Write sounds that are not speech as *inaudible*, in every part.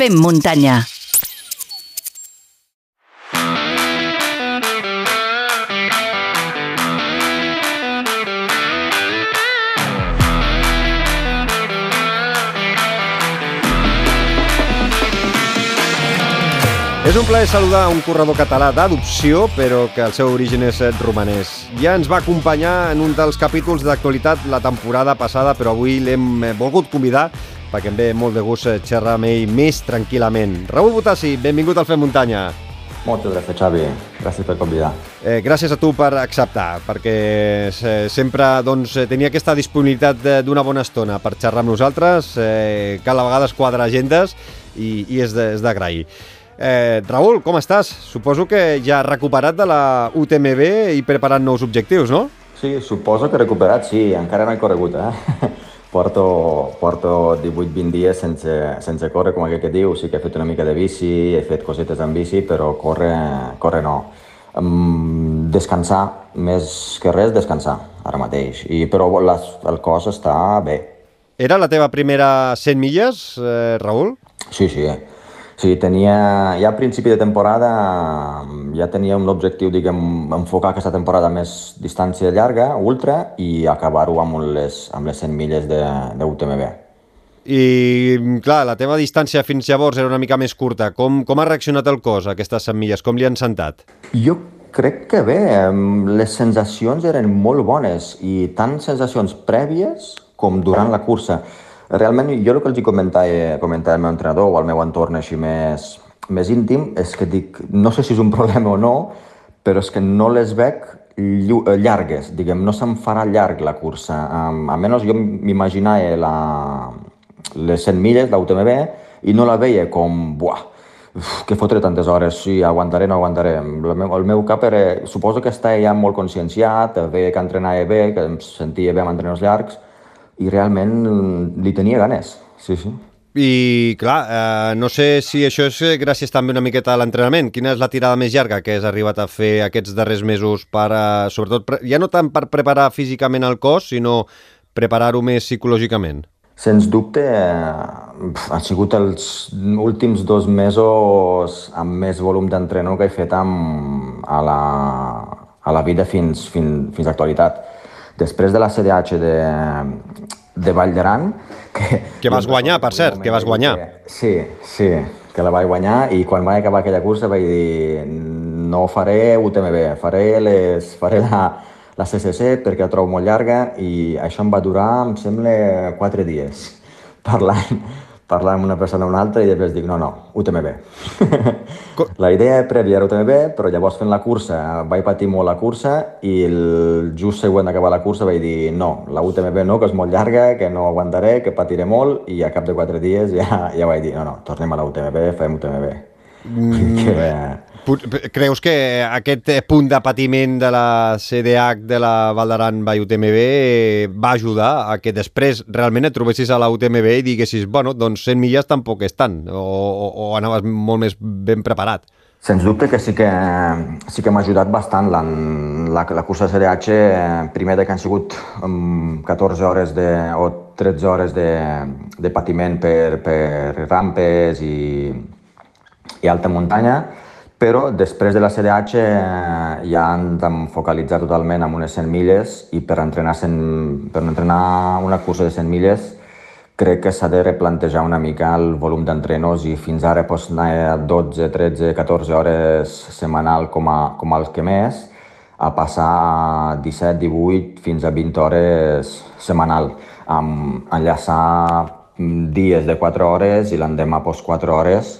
Fem muntanya. És un plaer saludar un corredor català d'adopció, però que el seu origen és romanès. Ja ens va acompanyar en un dels capítols d'actualitat la temporada passada, però avui l'hem volgut convidar perquè em ve molt de gust eh, xerrar amb ell més tranquil·lament. Raül Botassi, benvingut al Fem Muntanya. Moltes gràcies, Xavi. Gràcies per convidar. Eh, gràcies a tu per acceptar, perquè eh, sempre doncs, eh, tenia aquesta disponibilitat d'una bona estona per xerrar amb nosaltres, eh, cal a vegades quadrar agendes i, i és d'agrair. Eh, Raül, com estàs? Suposo que ja recuperat de la UTMB i preparant nous objectius, no? Sí, suposo que recuperat, sí. Encara no he corregut, eh? *laughs* Porto, porto 18-20 dies sense, sense córrer, com aquell que diu. Sí que he fet una mica de bici, he fet cosetes en bici, però córrer, córrer no. Um, descansar, més que res, descansar, ara mateix. I, però les, el cos està bé. Era la teva primera 100 milles, eh, Raül? Sí, sí. Sí, tenia, ja a principi de temporada ja tenia un objectiu, diguem, enfocar aquesta temporada més distància llarga, ultra, i acabar-ho amb les, amb les 100 milles de, de UTMB. I, clar, la teva distància fins llavors era una mica més curta. Com, com ha reaccionat el cos a aquestes 100 milles? Com li han sentat? Jo crec que bé, les sensacions eren molt bones i tant sensacions prèvies com durant la cursa. Realment, jo el que els comentava, comentava al meu entrenador o al meu entorn així més, més íntim és que dic, no sé si és un *laughs* problema o no, però és que no les veig eh, llargues, diguem, no se'm farà llarg la cursa. Um, almenys jo m'imaginava la, les 100 milles, la UTMB, i no la veia com, buah, uf, que fotre tantes hores, sí, aguantaré, no aguantaré. El meu, el meu cap era, suposo que estava ja molt conscienciat, veia que entrenava bé, que em sentia bé amb entrenaments llargs, i realment mm, li tenia ganes, sí, sí. I, clar, eh, no sé si això és eh, gràcies també una miqueta a l'entrenament. Quina és la tirada més llarga que has arribat a fer aquests darrers mesos per, eh, sobretot, ja no tant per preparar físicament el cos, sinó preparar-ho més psicològicament? Sens dubte, eh, han sigut els últims dos mesos amb més volum d'entrenor que he fet amb, a, la, a la vida fins, fins, fins a l'actualitat. Després de la CDH de, de Vall d'Aran... Que, Que vas guanyar, per cert, que vas guanyar. Sí, sí, que la vaig guanyar i quan vaig acabar aquella cursa vaig dir no faré UTMB, faré, les, faré la, la CCC perquè la trobo molt llarga i això em va durar, em sembla, quatre dies parlant, parlant amb una persona o una altra i després dic, no, no, UTMB. Co- *laughs* la idea prèvia era UTMB, però llavors fent la cursa vaig patir molt la cursa i el just següent d'acabar la cursa vaig dir no, la UTMB no, que és molt llarga, que no aguantaré, que patiré molt i a cap de quatre dies ja, ja vaig dir no, no, tornem a la UTMB, fem UTMB. Mm. *laughs* Que, Pot- Creus que aquest eh, punt de patiment de la CDH de la Val d'Aran by UTMB eh, va ajudar a que després realment et trobessis a la UTMB i diguessis, bueno, doncs 100 milles tampoc és tant, o, o, o anaves molt més ben preparat? Sens dubte que sí que, sí que m'ha ajudat bastant la, la, la cursa de CDH, eh, primer de que han sigut um, 14 hores de, o 13 hores de, de patiment per, per rampes i, i alta muntanya, però després de la CDH eh, ja han de focalitzar totalment en unes 100 milles i per entrenar, 100, per entrenar una cursa de 100 milles crec que s'ha de replantejar una mica el volum d'entrenos i fins ara pots anar a 12, 13, 14 hores setmanal com, a, com els que més, a passar a 17, 18 fins a 20 hores setmanal, amb enllaçar dies de 4 hores i l'endemà post 4 hores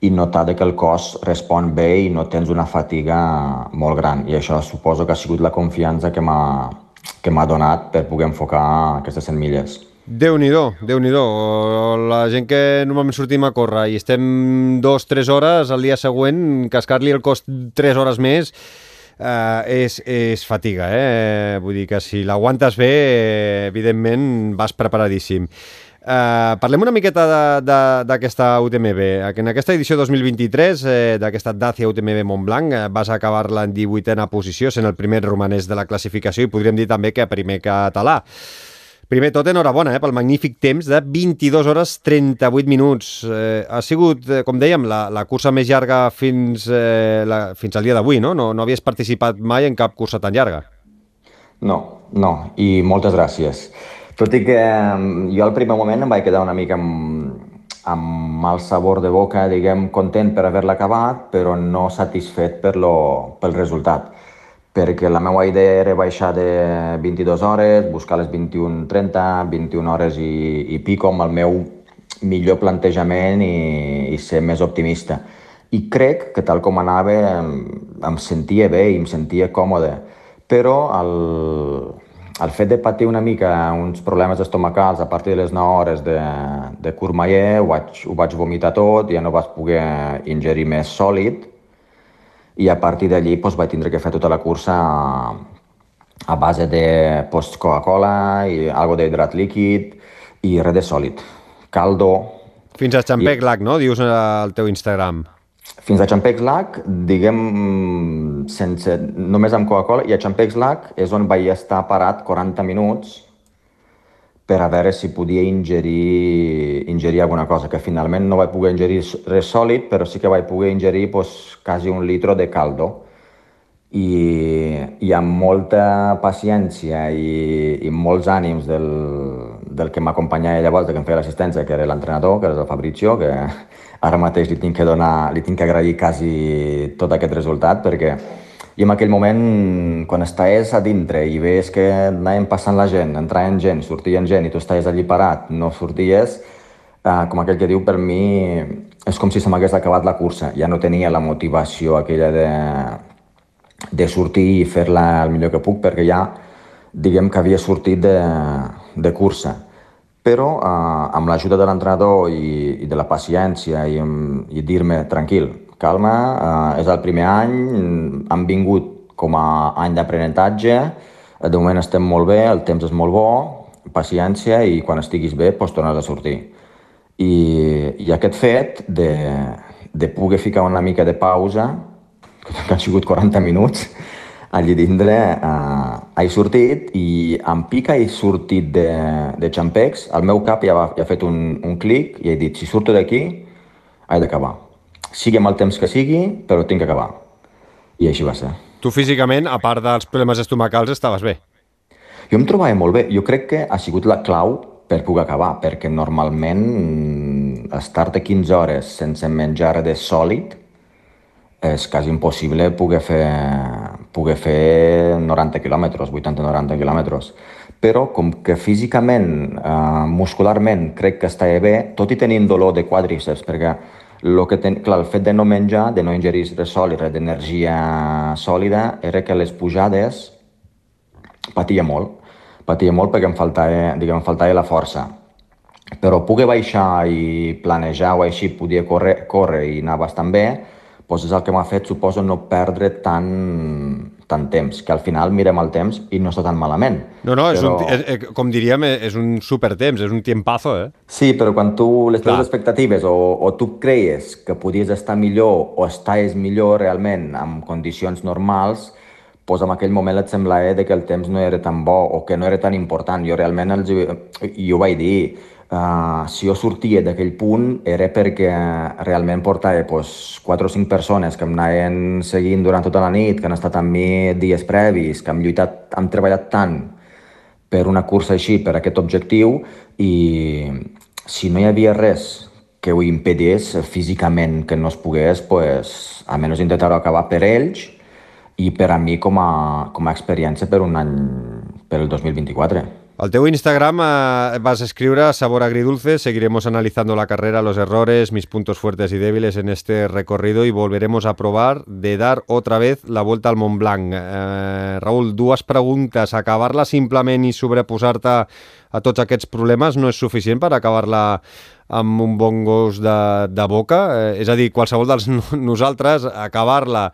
i notar que el cos respon bé i no tens una fatiga molt gran. I això suposo que ha sigut la confiança que m'ha donat per poder enfocar aquestes 100 milles. Déu-n'hi-do, déu nhi déu La gent que normalment sortim a córrer i estem dos, tres hores al dia següent, cascar-li el cost tres hores més eh, és, és fatiga, eh? Vull dir que si l'aguantes bé, evidentment vas preparadíssim. Uh, parlem una miqueta d'aquesta UTMB. En aquesta edició 2023 eh, d'aquesta Dacia UTMB Montblanc eh, vas acabar-la en 18a posició, sent el primer romanès de la classificació i podríem dir també que primer català. Primer tot, enhorabona eh, pel magnífic temps de 22 hores 38 minuts. Eh, ha sigut, eh, com dèiem, la, la cursa més llarga fins, eh, la, fins al dia d'avui, no? no? No havies participat mai en cap cursa tan llarga. No, no, i moltes gràcies. Tot i que jo al primer moment em vaig quedar una mica amb, amb mal sabor de boca, diguem, content per haver-la acabat, però no satisfet per lo, pel resultat perquè la meva idea era baixar de 22 hores, buscar les 21.30, 21 hores i, i pico amb el meu millor plantejament i, i ser més optimista. I crec que tal com anava em, em sentia bé i em sentia còmode, però el, el fet de patir una mica uns problemes estomacals a partir de les 9 hores de, de Courmayeur, ho vaig, ho vaig vomitar tot, ja no vaig poder ingerir més sòlid, i a partir d'allí doncs, vaig tindre que fer tota la cursa a, a base de post Coca-Cola i algo d'hidrat líquid i res de sòlid. Caldo... Fins a Champec Lac, no? Dius al teu Instagram. Fins a Champex Lac, diguem, sense, només amb Coca-Cola, i a Champex Lac és on vaig estar parat 40 minuts per a veure si podia ingerir, ingerir alguna cosa, que finalment no vaig poder ingerir res sòlid, però sí que vaig poder ingerir pues, quasi un litro de caldo. I, i amb molta paciència i, i molts ànims del, del que m'acompanyava llavors, de que em feia l'assistència, que era l'entrenador, que era el Fabrizio, que ara mateix li tinc que donar, li tinc que agrair quasi tot aquest resultat, perquè i en aquell moment, quan estàs a dintre i ves que anaven passant la gent, entraven gent, sortien gent i tu estàs allí parat, no sorties, eh, com aquell que diu, per mi és com si se m'hagués acabat la cursa. Ja no tenia la motivació aquella de, de sortir i fer-la el millor que puc, perquè ja, diguem que havia sortit de, de cursa. Però eh, amb l'ajuda de l'entrenador i, i de la paciència i, i dir-me, tranquil, calma, eh, és el primer any, han vingut com a any d'aprenentatge, de moment estem molt bé, el temps és molt bo, paciència i quan estiguis bé pots tornar a sortir. I, i aquest fet de, de poder ficar una mica de pausa, que han sigut 40 minuts, allí dintre eh, he sortit i en pica he sortit de, de Champex, el meu cap ja, va, ja ha fet un, un clic i he dit, si surto d'aquí, he d'acabar sigui amb el temps que sigui, però tinc que acabar. I així va ser. Tu físicament, a part dels problemes estomacals, estaves bé? Jo em trobava molt bé. Jo crec que ha sigut la clau per poder acabar, perquè normalment mm, estar-te 15 hores sense menjar de sòlid és quasi impossible poder fer, poder fer 90 quilòmetres, 80-90 quilòmetres. Però com que físicament, eh, muscularment, crec que estava bé, tot i tenint dolor de quadríceps, perquè lo que ten, clar, el fet de no menjar, de no ingerir res sòlid, res d'energia sòlida, era que les pujades patia molt. Patia molt perquè em faltava, diguem, em faltava la força. Però poder baixar i planejar o així, podia córrer, córrer i anar bastant bé, doncs és el que m'ha fet, suposo, no perdre tant, tant temps, que al final mirem el temps i no està tan malament. No, no, és però... un, és, eh, com diríem, eh, és un supertemps, és un tiempazo, eh? Sí, però quan tu, les teves expectatives o, o tu creies que podies estar millor o estàs millor realment en condicions normals, doncs en aquell moment et sembla eh, que el temps no era tan bo o que no era tan important. Jo realment els, i ho vaig dir, Uh, si jo sortia d'aquell punt era perquè realment portava pues, 4 o 5 persones que em anaven seguint durant tota la nit, que han estat amb mi dies previs, que hem lluitat, hem treballat tant per una cursa així, per aquest objectiu, i si no hi havia res que ho impedís físicament que no es pogués, pues, almenys intentar-ho acabar per ells i per a mi com a, com a experiència per un any, per el 2024. Al teu Instagram eh, vas escriure Sabor agridulce, seguiremos analizando la carrera, los errores, mis puntos fuertes y débiles en este recorrido y volveremos a probar de dar otra vez la vuelta al Mont Blanc. Eh, Raül, dues preguntes. Acabar-la simplement i sobreposar-te a tots aquests problemes no és suficient per acabar-la amb un bon gos de, de boca? Eh, és a dir, qualsevol dels *laughs* nosaltres, acabar-la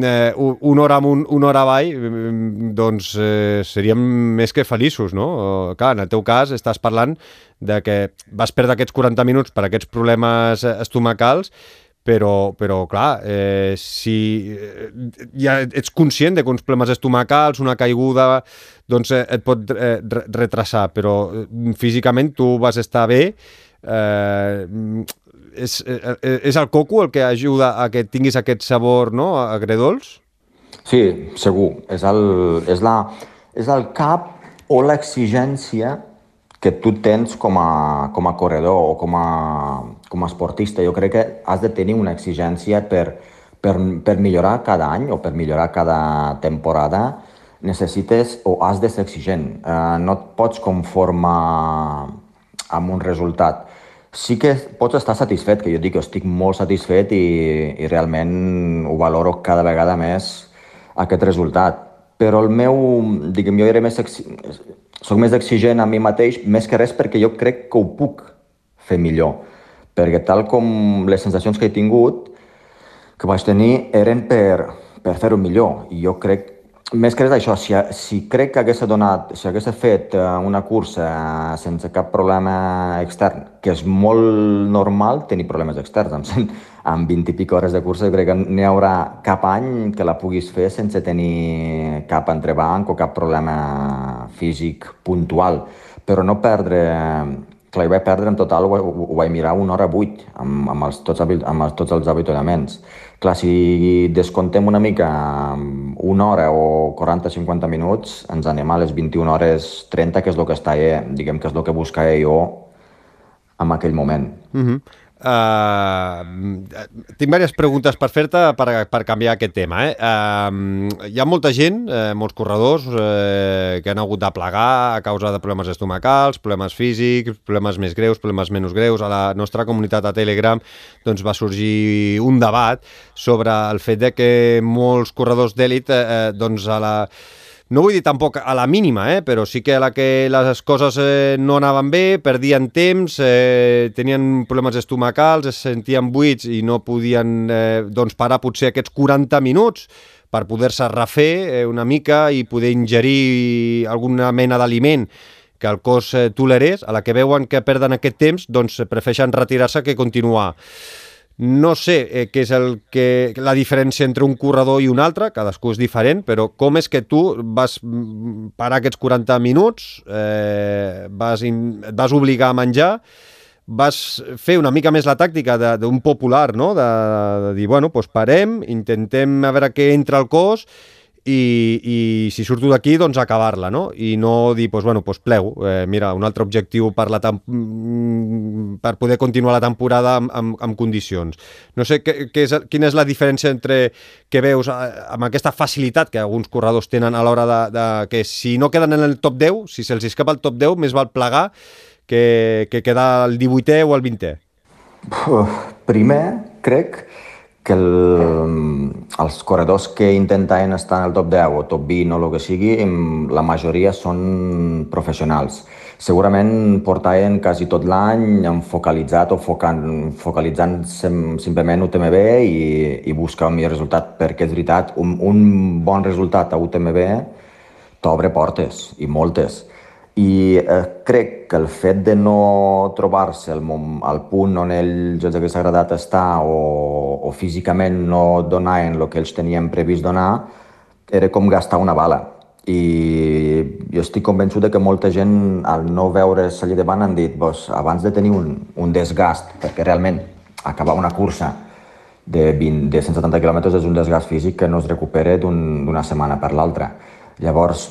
eh, una hora amunt, una hora avall, mm, doncs eh, seríem més que feliços, no? O, clar, en el teu cas estàs parlant de que vas perdre aquests 40 minuts per aquests problemes estomacals, però, però clar, eh, si eh, ja ets conscient de que uns problemes estomacals, una caiguda, doncs eh, et pot eh, retrasar, però eh, físicament tu vas estar bé, eh, és, eh, és el coco el que ajuda a que tinguis aquest sabor no, agredolç? Sí, segur. És el, és la, és el cap o l'exigència que tu tens com a, com a corredor o com a, com a esportista. Jo crec que has de tenir una exigència per, per, per millorar cada any o per millorar cada temporada necessites o has de ser exigent. Eh, no et pots conformar amb un resultat. Sí que pots estar satisfet, que jo dic que estic molt satisfet i, i realment ho valoro cada vegada més aquest resultat. Però el meu, diguem, jo era més, soc més exigent a mi mateix, més que res perquè jo crec que ho puc fer millor. Perquè tal com les sensacions que he tingut, que vaig tenir, eren per, per fer-ho millor. I jo crec, més que res això, si, si crec que hagués donat, si hagués fet eh, una cursa sense cap problema extern, que és molt normal tenir problemes externs, sent, *laughs* amb 20 i pico hores de cursa, crec que n'hi haurà cap any que la puguis fer sense tenir cap entrebanc o cap problema físic puntual. Però no perdre... Clar, jo vaig perdre en total, ho, ho vaig mirar una hora vuit, amb, amb, els, tots, amb els, tots els avituallaments. Clar, si descontem una mica una hora o 40-50 minuts, ens anem a les 21 hores 30, que és el que està, eh, diguem que és el que buscava jo en aquell moment. Uh mhm. -huh. Uh, tinc diverses preguntes per fer-te per, per canviar aquest tema. Eh? Uh, hi ha molta gent, uh, molts corredors, uh, que han hagut de plegar a causa de problemes estomacals, problemes físics, problemes més greus, problemes menys greus. A la nostra comunitat a Telegram doncs, va sorgir un debat sobre el fet de que molts corredors d'èlit uh, doncs, a la no vull dir tampoc a la mínima, eh? però sí que a la que les coses eh, no anaven bé, perdien temps, eh, tenien problemes estomacals, es sentien buits i no podien eh, doncs parar potser aquests 40 minuts per poder-se refer eh, una mica i poder ingerir alguna mena d'aliment que el cos eh, tolerés, a la que veuen que perden aquest temps, doncs prefereixen retirar-se que continuar. No sé eh, què és el que, la diferència entre un corredor i un altre, cadascú és diferent, però com és que tu vas parar aquests 40 minuts, eh, vas, et vas obligar a menjar, vas fer una mica més la tàctica d'un popular, no? de, de dir, bueno, doncs parem, intentem a veure què entra al cos i, i si surto d'aquí, doncs acabar-la, no? I no dir, doncs, bueno, doncs plego. Eh, mira, un altre objectiu per, la mm, per poder continuar la temporada amb, amb, amb condicions. No sé què, què és, quina és la diferència entre que veus eh, amb aquesta facilitat que alguns corredors tenen a l'hora de, de que si no queden en el top 10, si se'ls escapa el top 10, més val plegar que, que quedar el 18è o el 20è. Primer, crec que el, els corredors que intenten estar en el top 10 o top 20 o el que sigui, la majoria són professionals. Segurament portaven quasi tot l'any focalitzat o focalitzant simplement UTMB i, i buscar un millor resultat, perquè és veritat, un, un bon resultat a UTMB t'obre portes, i moltes. I eh, crec que el fet de no trobar-se al, al punt on ells els hagués agradat estar o, o físicament no donaven el que ells tenien previst donar, era com gastar una bala. I jo estic convençut que molta gent, al no veure's allà davant, han dit pues, abans de tenir un, un desgast, perquè realment acabar una cursa de, 20, de 170 quilòmetres és un desgast físic que no es recupera d'una un, setmana per l'altra. Llavors,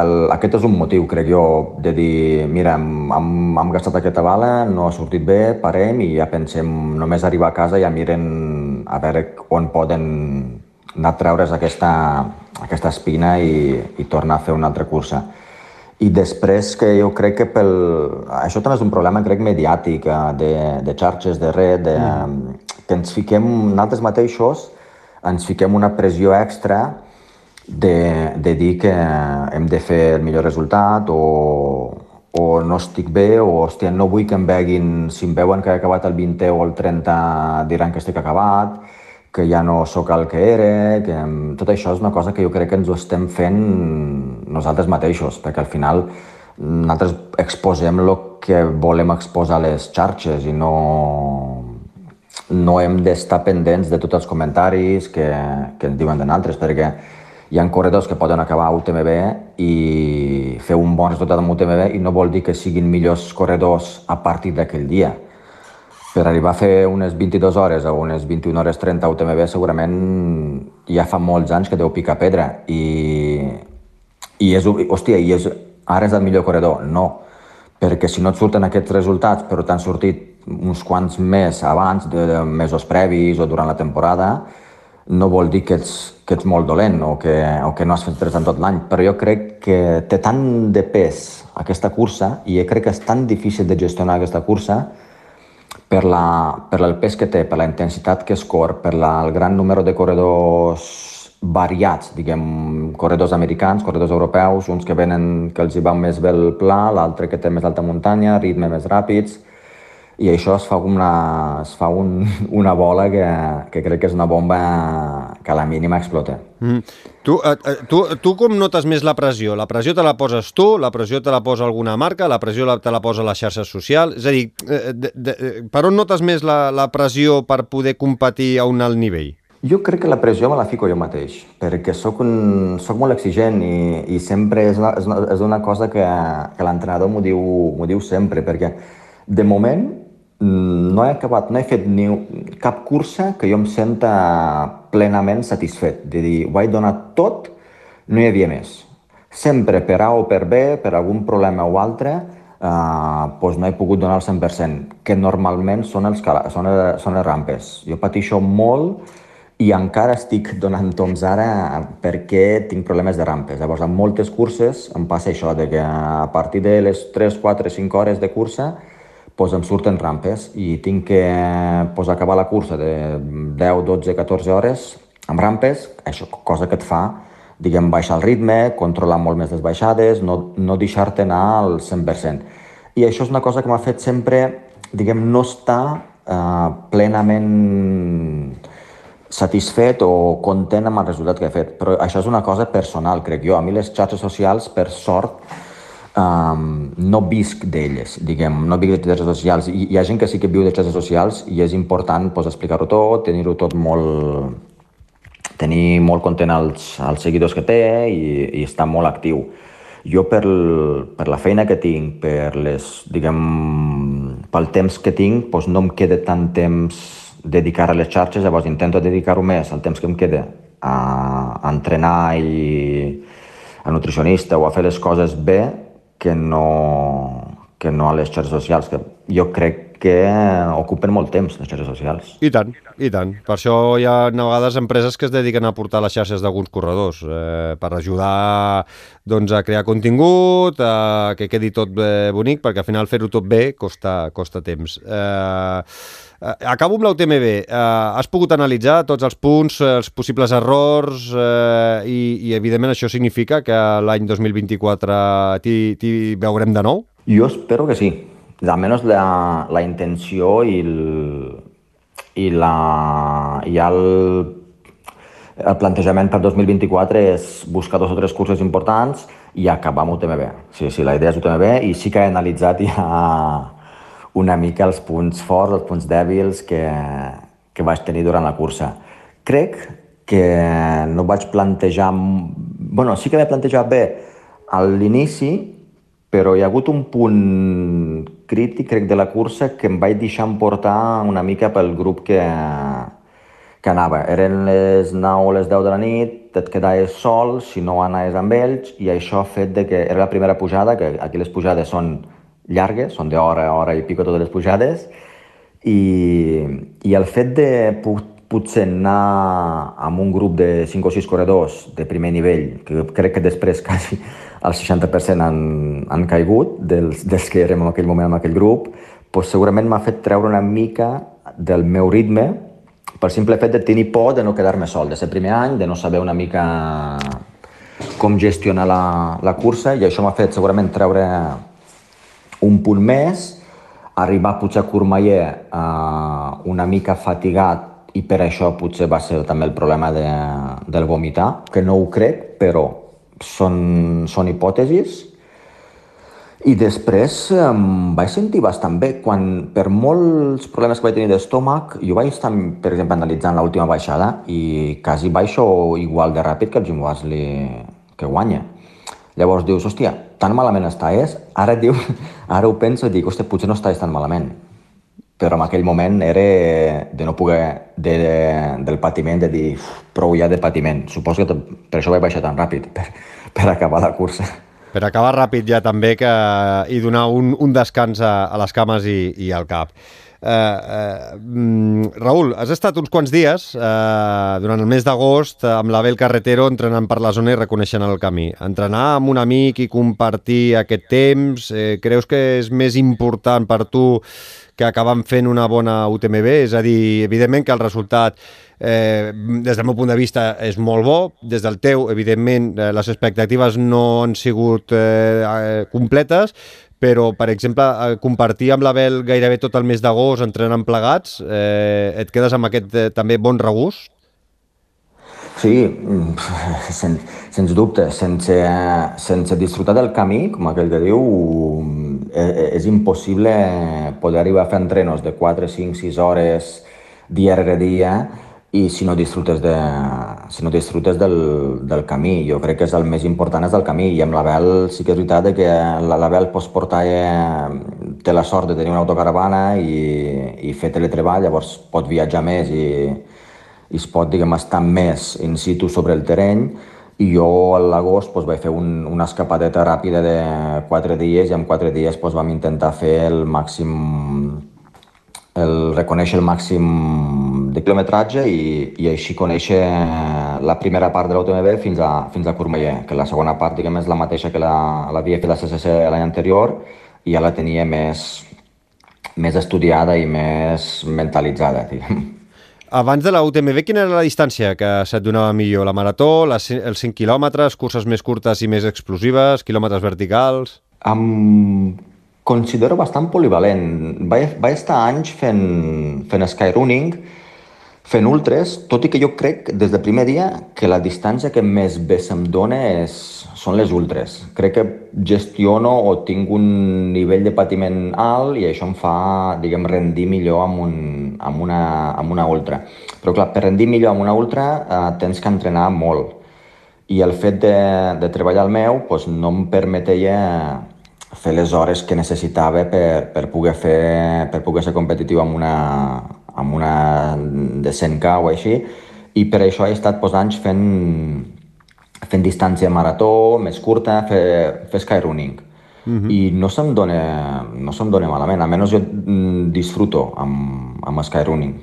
el, aquest és un motiu, crec jo, de dir, mira, hem, hem, hem gastat aquesta bala, no ha sortit bé, parem i ja pensem només arribar a casa i ja miren a veure on poden anar a treure's aquesta, aquesta espina i, i tornar a fer una altra cursa. I després que jo crec que pel... Això també és un problema, crec, mediàtic, eh, de, de xarxes, de red, de, mm. que ens fiquem, nosaltres mateixos, ens fiquem una pressió extra de, de dir que hem de fer el millor resultat o, o no estic bé o hòstia, no vull que em veguin, si em veuen que he acabat el 20 o el 30 diran que estic acabat, que ja no sóc el que era, que tot això és una cosa que jo crec que ens ho estem fent nosaltres mateixos, perquè al final nosaltres exposem el que volem exposar a les xarxes i no, no hem d'estar pendents de tots els comentaris que, que ens diuen d'altres, perquè hi ha corredors que poden acabar a UTMB i fer un bon resultat amb UTMB i no vol dir que siguin millors corredors a partir d'aquell dia. Per arribar a fer unes 22 hores o unes 21 hores 30 a UTMB segurament ja fa molts anys que deu picar pedra i, i és, hòstia, i és, ara és el millor corredor. No, perquè si no et surten aquests resultats però t'han sortit uns quants més abans, de, de mesos previs o durant la temporada, no vol dir que ets, que ets molt dolent o que, o que no has fet tres en tot l'any, però jo crec que té tant de pes aquesta cursa i jo crec que és tan difícil de gestionar aquesta cursa per, la, per el pes que té, per la intensitat que es cor, per la, el gran número de corredors variats, diguem, corredors americans, corredors europeus, uns que venen que els hi va més bé el pla, l'altre que té més alta muntanya, ritme més ràpids, i això es fa, una, es fa un, *laughs* una bola que, que crec que és una bomba que a la mínima explota. Mm. Tu, eh, eh, tu, tu com notes més la pressió? La pressió te la poses tu, la pressió te la posa alguna marca, la pressió te la posa les xarxes socials? És a dir, eh, de, de, per on notes més la, la pressió per poder competir a un alt nivell? Jo crec que la pressió me la fico jo mateix, perquè sóc, un, sóc molt exigent i, i sempre és una, és una, és una cosa que, que l'entrenador m'ho diu, diu sempre, perquè de moment no he acabat, no he fet ni cap cursa que jo em senta plenament satisfet. De dir, ho he donat tot, no hi havia més. Sempre per A o per B, per algun problema o altre, eh, doncs no he pogut donar el 100%, que normalment són, els, són, són les rampes. Jo pateixo molt i encara estic *laughs* donant toms ara perquè tinc problemes de rampes. Llavors, en moltes curses em passa això, de que a partir de les 3, 4, 5 hores de cursa pues em surten rampes i tinc que pues, acabar la cursa de 10, 12, 14 hores amb rampes, això, cosa que et fa diguem, baixar el ritme, controlar molt més les baixades, no, no deixar-te anar al 100%. I això és una cosa que m'ha fet sempre, diguem, no estar eh, plenament satisfet o content amb el resultat que he fet. Però això és una cosa personal, crec jo. A mi les xarxes socials, per sort, um, no visc d'elles, diguem, no visc de xarxes socials. Hi, hi ha gent que sí que viu de xarxes socials i és important pues, explicar-ho tot, tenir-ho tot molt tenir molt content els, els seguidors que té i, i estar molt actiu. Jo per, per la feina que tinc, per les, diguem, pel temps que tinc, doncs no em queda tant temps dedicar a les xarxes, llavors intento dedicar-ho més al temps que em queda a, a entrenar i a nutricionista o a fer les coses bé que no, que no a les xarxes socials, que jo crec que ocupen molt temps, les xarxes socials. I tant, i tant. Per això hi ha a vegades empreses que es dediquen a portar les xarxes d'alguns corredors, eh, per ajudar doncs, a crear contingut, a que quedi tot bonic, perquè al final fer-ho tot bé costa, costa temps. Eh, acabo amb l'UTMB. Eh, has pogut analitzar tots els punts, els possibles errors eh, i, i, evidentment, això significa que l'any 2024 t'hi veurem de nou? Jo espero que sí. Almenys la, la intenció i, el, i, la, i el, el plantejament per 2024 és buscar dos o tres curses importants i acabar amb UTMB. Sí, sí, la idea és UTMB i sí que he analitzat ja una mica els punts forts, els punts dèbils que, que vaig tenir durant la cursa. Crec que no vaig plantejar... bueno, sí que vaig plantejar bé a l'inici, però hi ha hagut un punt crític, crec, de la cursa que em vaig deixar emportar una mica pel grup que, que anava. Eren les 9 o les 10 de la nit, et quedaves sol si no anaves amb ells, i això ha fet de que era la primera pujada, que aquí les pujades són llargues, són d'hora, hora i pico totes les pujades, i, i el fet de potser anar amb un grup de 5 o 6 corredors de primer nivell, que crec que després *laughs* quasi el 60% han, han caigut dels, dels que érem en aquell moment amb aquell grup, doncs segurament m'ha fet treure una mica del meu ritme pel simple fet de tenir por de no quedar-me sol, de ser primer any, de no saber una mica com gestionar la, la cursa i això m'ha fet segurament treure un punt més, arribar potser a Courmayeur eh, una mica fatigat i per això potser va ser també el problema de, del vomitar, que no ho crec, però són, són hipòtesis. I després em vaig sentir bastant bé. Quan, per molts problemes que vaig tenir d'estómac, jo vaig estar, per exemple, analitzant l'última baixada i quasi baixo igual de ràpid que el Jim Wasley que guanya. Llavors dius, hòstia, tan malament està és? Ara diu, *laughs* ara ho penso i dic, hòstia, potser no estàs tan malament. Però en aquell moment era de no poder, de, de, del patiment, de dir, prou ja de patiment. Suposo que per això vaig baixar tan ràpid, *laughs* per, per acabar la cursa. Per acabar ràpid ja també que, i donar un, un descans a, a les cames i, i al cap. Uh, uh, Raül, has estat uns quants dies uh, durant el mes d'agost amb l'Abel Carretero entrenant per la zona i reconeixent el camí. Entrenar amb un amic i compartir aquest temps, eh, creus que és més important per tu que acaben fent una bona UTMB? És a dir, evidentment que el resultat eh, des del meu punt de vista és molt bo, des del teu, evidentment, eh, les expectatives no han sigut eh, completes, però, per exemple, eh, compartir amb l'Abel gairebé tot el mes d'agost entrenant plegats, eh, et quedes amb aquest eh, també bon regust? Sí, *laughs* sen, sens dubte, sense, sense disfrutar del camí, com aquell que diu, és, és impossible poder arribar a fer entrenos de 4, 5, 6 hores dia rere dia i si no disfrutes, de, si no disfrutes del, del camí. Jo crec que és el més important és el camí i amb l'Abel sí que és veritat que l'Abel pots portar, eh, té la sort de tenir una autocaravana i, i fer teletreball, llavors pot viatjar més i, i es pot, diguem, estar més in situ sobre el terreny i jo a l'agost doncs, vaig fer un, una escapadeta ràpida de quatre dies i en quatre dies doncs, vam intentar fer el màxim el reconèixer el màxim de quilometratge i, i així conèixer la primera part de l'UTMB fins a, fins a Courmayeur, que la segona part diguem, és la mateixa que l'havia fet la CCC l'any anterior i ja la tenia més, més estudiada i més mentalitzada. Diguem. Abans de la UTMB, quina era la distància que se't donava millor? La marató, les, els 5 quilòmetres, curses més curtes i més explosives, quilòmetres verticals? Em considero bastant polivalent. Vaig, vaig estar anys fent, fent skyrunning, fent ultres, tot i que jo crec des del primer dia que la distància que més bé se'm dona és, són les ultres. Crec que gestiono o tinc un nivell de patiment alt i això em fa, diguem, rendir millor amb, un, amb, una, amb una ultra. Però clar, per rendir millor amb una ultra eh, tens que entrenar molt. I el fet de, de treballar el meu doncs, no em permetia fer les hores que necessitava per, per, poder, fer, per poder ser competitiu amb una, amb una de 100K o així, i per això he estat pues, anys fent, fent distància marató, més curta, fer, fer skyrunning. Uh -huh. I no se'm dona, no se'm dona malament, almenys jo mm, disfruto amb, amb skyrunning.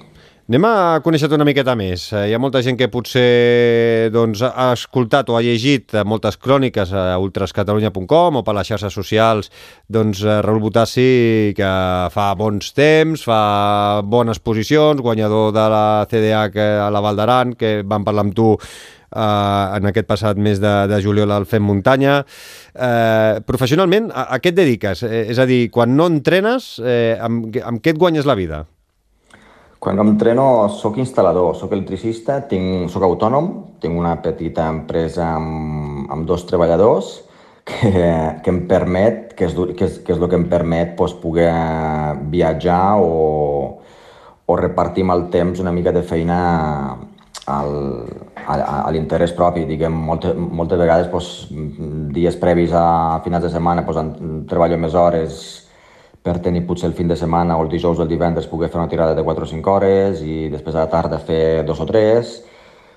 Anem a conèixer-te una miqueta més. Eh, hi ha molta gent que potser doncs, ha escoltat o ha llegit moltes cròniques a ultrascatalunya.com o per les xarxes socials doncs, eh, Raül Botassi, que fa bons temps, fa bones posicions, guanyador de la CDH a la Val d'Aran, que vam parlar amb tu eh, en aquest passat mes de, de juliol al Fem Muntanya. Eh, professionalment, a, a què et dediques? Eh, és a dir, quan no entrenes, eh, amb, amb què et guanyes la vida? Quan entreno sóc instal·lador, sóc electricista, tinc, sóc autònom, tinc una petita empresa amb, amb dos treballadors que, que em permet, que és, que és, que és el que em permet doncs, poder viatjar o, o repartir el temps una mica de feina al, a, a l'interès propi. Diguem, moltes, moltes vegades, doncs, dies previs a finals de setmana, doncs, treballo més hores, per tenir potser el fin de setmana o el dijous o el divendres poder fer una tirada de 4 o 5 hores i després a la tarda fer dos o tres.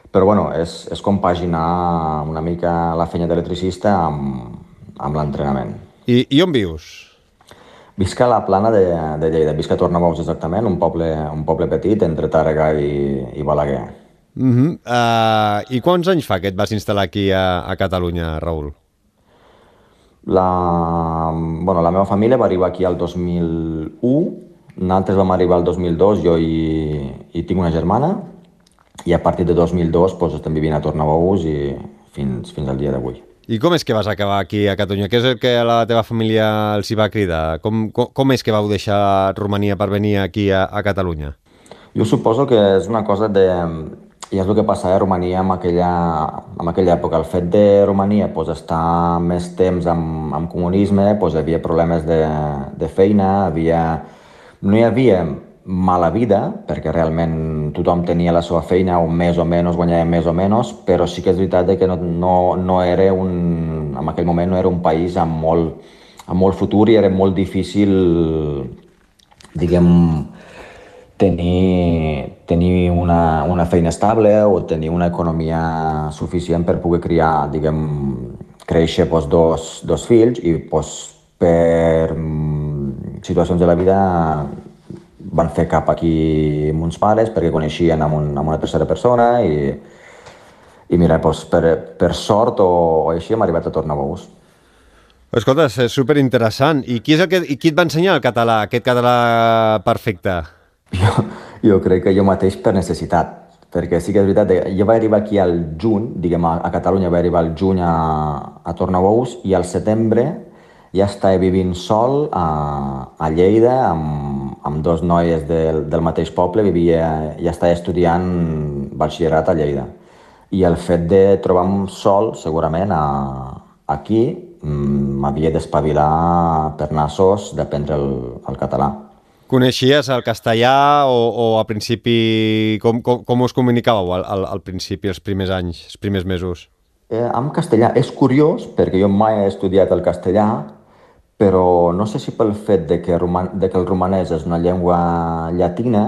Però bueno, és, és compaginar una mica la feina d'electricista amb, amb l'entrenament. I, I on vius? Visc a la plana de, de Lleida, visc a Tornabous exactament, un poble, un poble petit entre Tàrrega i, i Balaguer. Uh -huh. uh, I quants anys fa que et vas instal·lar aquí a, a Catalunya, Raül? La, bueno, la meva família va arribar aquí al 2001, nosaltres vam arribar al 2002, jo i, i tinc una germana, i a partir de 2002 doncs, estem vivint a Tornabous i fins, fins al dia d'avui. I com és que vas acabar aquí a Catalunya? Què és el que a la teva família els hi va cridar? Com, com, com és que vau deixar Romania per venir aquí a, a Catalunya? Jo suposo que és una cosa de, i és el que passava a Romania en aquella, en aquella època. El fet de Romania pues, estar més temps amb, amb comunisme, pues, hi havia problemes de, de feina, havia, no hi havia mala vida, perquè realment tothom tenia la seva feina, o més o menys guanyava més o menys, però sí que és veritat que no, no, no era un, en aquell moment no era un país amb molt, amb molt futur i era molt difícil, diguem, tenir, tenir una, una feina estable o tenir una economia suficient per poder criar, diguem, créixer doncs, dos, dos fills i doncs, per mm, situacions de la vida van fer cap aquí amb uns pares perquè coneixien amb, un, amb una tercera persona i, i mira, doncs, per, per sort o, o així hem arribat a Tornabous. Escolta, és superinteressant. I qui, és el que, I qui et va ensenyar el català, aquest català perfecte? Jo, jo crec que jo mateix per necessitat, perquè sí que és veritat, jo vaig arribar aquí al juny, diguem, a, a Catalunya vaig arribar al juny a, a Tornabous i al setembre ja estava vivint sol a, a Lleida amb, amb dos noies del, del mateix poble, vivia, ja estava estudiant batxillerat a Lleida. I el fet de trobar-me sol, segurament, a, aquí, mm, m'havia d'espavilar per nassos d'aprendre el, el català. Coneixies el castellà o, o al principi... Com, com, com us comunicàveu al, al, al principi, els primers anys, els primers mesos? Eh, amb castellà. És curiós, perquè jo mai he estudiat el castellà, però no sé si pel fet de que, roman, de que el romanès és una llengua llatina,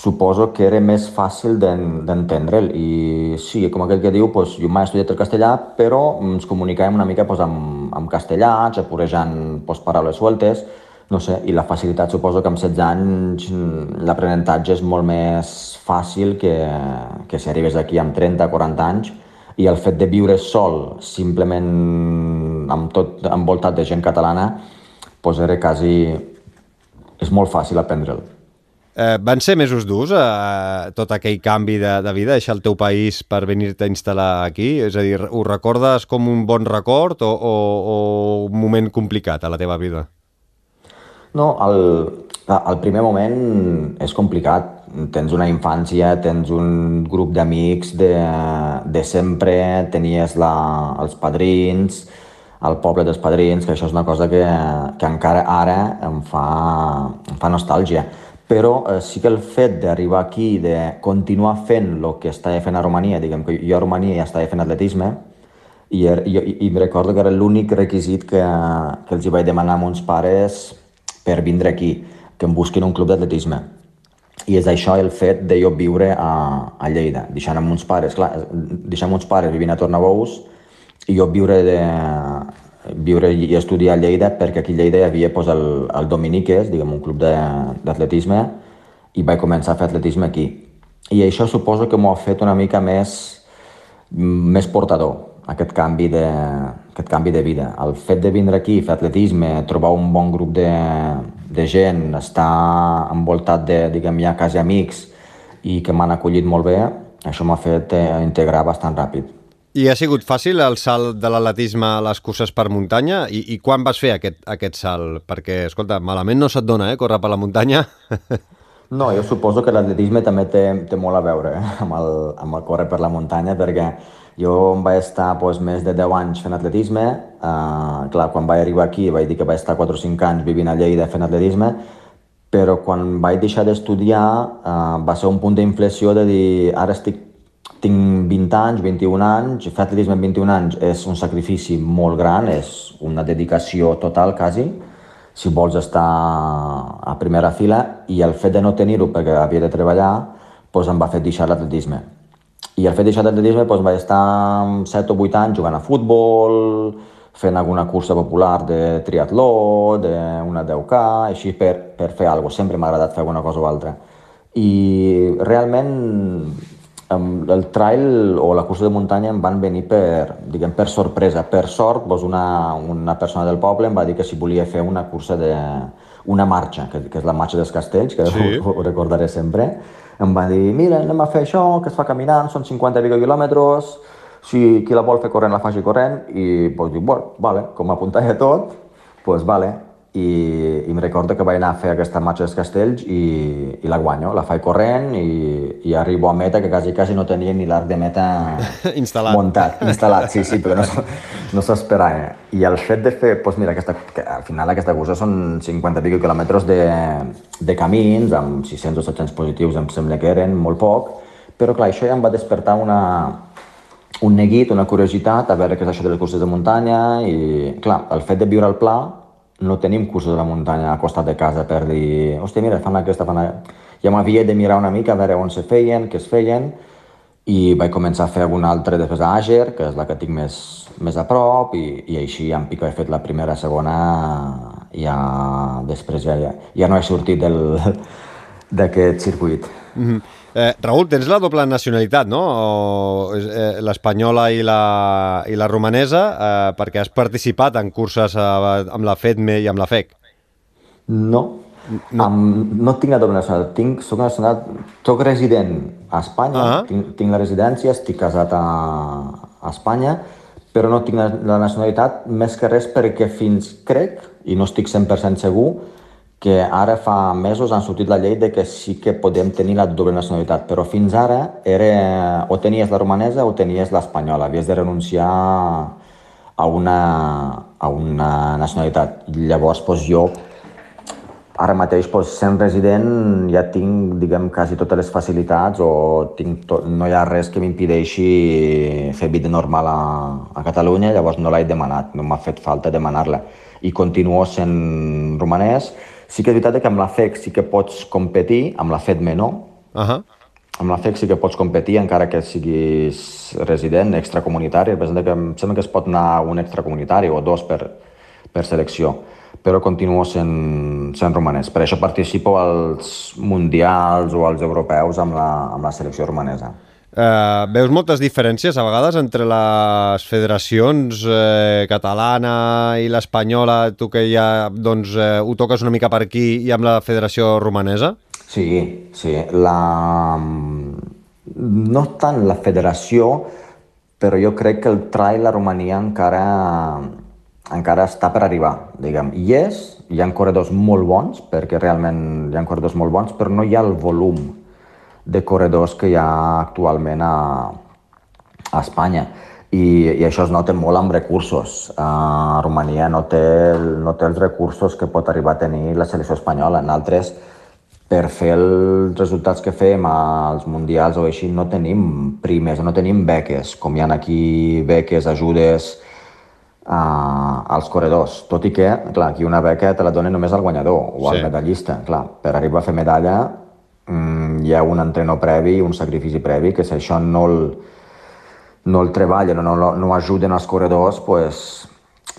suposo que era més fàcil d'entendre'l. I sí, com aquell que diu, doncs, jo mai he estudiat el castellà, però ens comunicàvem una mica doncs, amb, amb castellà, xapurejant doncs, paraules sueltes, no sé, i la facilitat suposo que amb 16 anys l'aprenentatge és molt més fàcil que, que si arribes aquí amb 30, 40 anys, i el fet de viure sol, simplement amb tot envoltat de gent catalana, doncs era quasi... és molt fàcil aprendre'l. Eh, van ser mesos durs eh, tot aquell canvi de, de vida, deixar el teu país per venir-te a instal·lar aquí? És a dir, ho recordes com un bon record o, o, o un moment complicat a la teva vida? No, el, el primer moment és complicat tens una infància, tens un grup d'amics de, de sempre, tenies la, els padrins, el poble dels padrins, que això és una cosa que, que encara ara em fa, em fa nostàlgia. Però eh, sí que el fet d'arribar aquí, de continuar fent el que estava fent a Romania, diguem que jo a Romania ja estava fent atletisme, i, er, i, i, i recordo que era l'únic requisit que, que els hi vaig demanar a mons pares per vindre aquí, que em busquin un club d'atletisme i és això el fet de jo viure a, a Lleida, deixant amb uns pares, clar, deixant uns pares vivint a Tornabous i jo viure, de, viure i estudiar a Lleida perquè aquí a Lleida hi havia pues, el, el Dominiques, diguem, un club d'atletisme i vaig començar a fer atletisme aquí. I això suposo que m'ho ha fet una mica més, més portador, aquest canvi, de, aquest canvi de vida. El fet de vindre aquí, fer atletisme, trobar un bon grup de, de gent, estar envoltat de, diguem, ja quasi amics i que m'han acollit molt bé, això m'ha fet eh, integrar bastant ràpid. I ha sigut fàcil el salt de l'atletisme a les curses per muntanya? I, I quan vas fer aquest, aquest salt? Perquè, escolta, malament no se't dona, eh, córrer per la muntanya? *laughs* No, jo suposo que l'atletisme també té, té molt a veure eh, amb, el, amb el córrer per la muntanya, perquè jo em vaig estar doncs, més de 10 anys fent atletisme. Uh, clar, quan vaig arribar aquí vaig dir que vaig estar 4 o 5 anys vivint a Lleida fent atletisme, però quan vaig deixar d'estudiar uh, va ser un punt d'inflexió de dir ara estic, tinc 20 anys, 21 anys, fer atletisme en 21 anys és un sacrifici molt gran, és una dedicació total quasi, si vols estar a primera fila, i el fet de no tenir-ho perquè havia de treballar, doncs em va fer deixar l'atletisme i el fet d'això d'atletisme doncs, vaig estar 7 o 8 anys jugant a futbol, fent alguna cursa popular de triatló, d'una 10K, així per, per fer alguna cosa. Sempre m'ha agradat fer alguna cosa o altra. I realment el trail o la cursa de muntanya em van venir per, diguem, per sorpresa. Per sort, doncs una, una persona del poble em va dir que si volia fer una cursa de, una marxa, que, que és la marxa dels castells, que sí. ho, ho recordaré sempre, em va dir, mira, anem a fer això, que es fa caminant, són 50 i pico quilòmetres, si qui la vol fer corrent la faci corrent, i pues, dic, bueno, vale, com m'apuntava tot, pues vale. I, i em recordo que vaig anar a fer aquesta marxa dels castells i, i la guanyo, la faig corrent i, i arribo a meta que quasi, quasi no tenia ni l'arc de meta *laughs* instal·lat. muntat, instal·lat, sí, sí, perquè no, *laughs* no s'esperava. I el fet de fer, doncs mira, aquesta, que al final aquesta cursa són 50 i pico quilòmetres de, de camins, amb 600 o 700 positius, em sembla que eren molt poc, però clar, això ja em va despertar una, un neguit, una curiositat, a veure què és això de les curses de muntanya i, clar, el fet de viure al pla no tenim cursos de la muntanya a costat de casa per dir, hòstia, mira, fan aquesta, fan aquesta. Ja m'havia de mirar una mica a veure on se feien, què es feien, i vaig començar a fer algun altre després a Àger, que és la que tinc més, més a prop, i, i així en pico he fet la primera, segona, ja després ja, ja, ja no he sortit *laughs* d'aquest circuit. Mm -hmm. Eh, Raül, tens la doble nacionalitat, no? O, eh, L'espanyola i, la, i la romanesa, eh, perquè has participat en curses eh, amb la FEDME i amb la FEC. No, no, um, no tinc la doble nacionalitat. Tinc, soc, nacional, soc resident a Espanya, uh -huh. tinc, tinc la residència, estic casat a, a Espanya, però no tinc la, la nacionalitat més que res perquè fins crec, i no estic 100% segur, que ara fa mesos han sortit la llei de que sí que podem tenir la doble nacionalitat, però fins ara era o tenies la romanesa o tenies l'espanyola, havies de renunciar a una, a una nacionalitat. Llavors, doncs, jo ara mateix, doncs, sent resident, ja tinc, diguem, quasi totes les facilitats o tinc tot, no hi ha res que m'impideixi fer vida normal a, a Catalunya, llavors no l'he demanat, no m'ha fet falta demanar-la. I continuo sent romanès, Sí que és veritat que amb la FEC sí que pots competir, amb la FEDME no. Uh -huh. Amb la FEC sí que pots competir encara que siguis resident, extracomunitari. Que em sembla que es pot anar un extracomunitari o dos per, per selecció però continuo sent, sent romanès. Per això participo als mundials o als europeus amb la, amb la selecció romanesa. Uh, veus moltes diferències a vegades entre les federacions eh, catalana i l'espanyola, tu que ja doncs, eh, ho toques una mica per aquí, i amb la federació romanesa? Sí, sí. La... No tant la federació, però jo crec que el trail a Romania encara, encara està per arribar, diguem. I és, hi ha corredors molt bons, perquè realment hi ha corredors molt bons, però no hi ha el volum de corredors que hi ha actualment a, a Espanya. I, I això es nota molt amb recursos. Uh, Romania no té, no té els recursos que pot arribar a tenir la selecció espanyola. En altres, per fer els resultats que fem als mundials o així, no tenim primes, no tenim beques, com hi ha aquí beques, ajudes uh, als corredors. Tot i que, clar, aquí una beca te la donen només al guanyador o al sí. medallista. Clar, per arribar a fer medalla mm, hi ha un entrenor previ, un sacrifici previ, que si això no el, no el treballen o no, no, no ajuden els corredors, pues,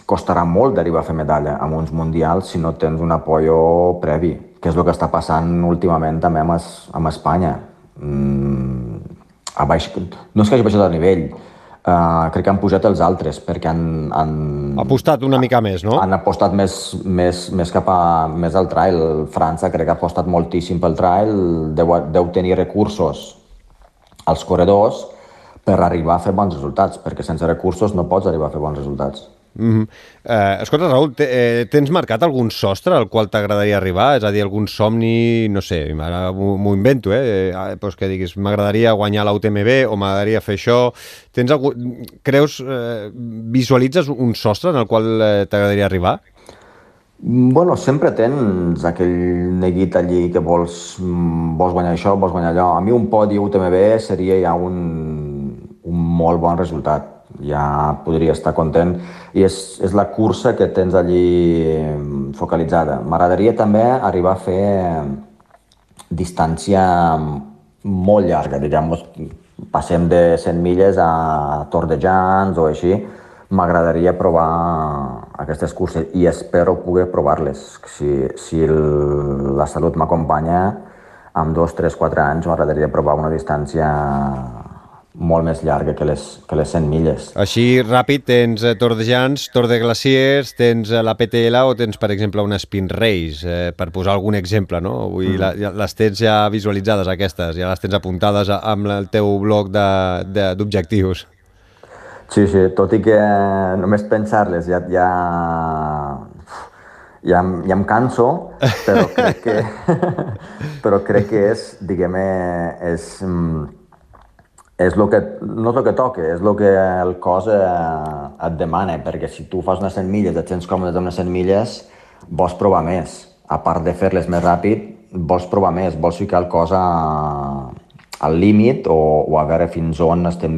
costarà molt d'arribar a fer medalla amb uns mundials si no tens un apoyo previ, que és el que està passant últimament també amb, es, amb Espanya. Mm, a baix, no és que hagi baixat el nivell, Uh, crec que han pujat els altres perquè han... han ha apostat una mica més, no? Han apostat més, més, més cap a més al trail. França crec que ha apostat moltíssim pel trail, deu, deu tenir recursos als corredors per arribar a fer bons resultats, perquè sense recursos no pots arribar a fer bons resultats. Mm -hmm. eh, escolta, Raül, eh, tens marcat algun sostre al qual t'agradaria arribar? És a dir, algun somni, no sé, m'ho invento, eh? eh pues que diguis, m'agradaria guanyar l'UTMB o m'agradaria fer això. Tens algun... Creus, eh, visualitzes un sostre en el qual eh, t'agradaria arribar? Bueno, sempre tens aquell neguit allí que vols, mm, vols guanyar això, vols guanyar allò. A mi un podi UTMB seria ja un, un molt bon resultat ja podria estar content i és, és la cursa que tens allí focalitzada. M'agradaria també arribar a fer distància molt llarga, diguem passem de 100 milles a Tor de Jans o així, m'agradaria provar aquestes curses i espero poder provar-les. Si, si el, la salut m'acompanya, amb dos, tres, quatre anys m'agradaria provar una distància molt més llarga que les, que les 100 milles. Així, ràpid, tens eh, Tor de Jans, Tor de Glaciers, tens eh, la PTL o tens, per exemple, una Spin Race, eh, per posar algun exemple, no? Vull dir, mm. la, les tens ja visualitzades, aquestes, ja les tens apuntades amb el teu bloc d'objectius. Sí, sí, tot i que només pensar-les ja, ja, ja, em- ja em canso, però crec que, *laughs* *laughs* però crec que és, diguem és, mm, és lo que, no és el que toca, és el que el cos eh, et demana, perquè si tu fas unes 100 milles, et sents còmode amb unes 100 milles, vols provar més. A part de fer-les més ràpid, vols provar més, vols ficar el cos a, al límit o, o a veure fins on estem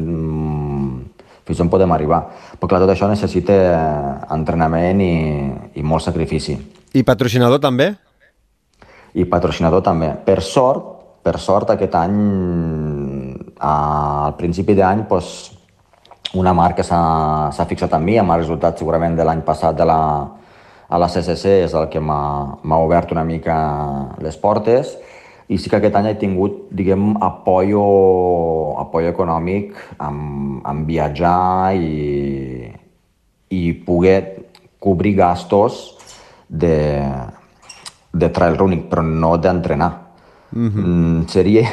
fins on podem arribar. Però clar, tot això necessita eh, entrenament i, i molt sacrifici. I patrocinador també? I patrocinador també. Per sort, per sort aquest any, al principi d'any, doncs, una marca s'ha fixat en mi, amb el resultat segurament de l'any passat de la, a la CCC és el que m'ha m'ha obert una mica les portes i sí que aquest any he tingut, diguem, apoyo, apoyo econòmic amb, amb viatjar i, i poder cobrir gastos de, de trail running, però no d'entrenar. Mm -hmm. Seria,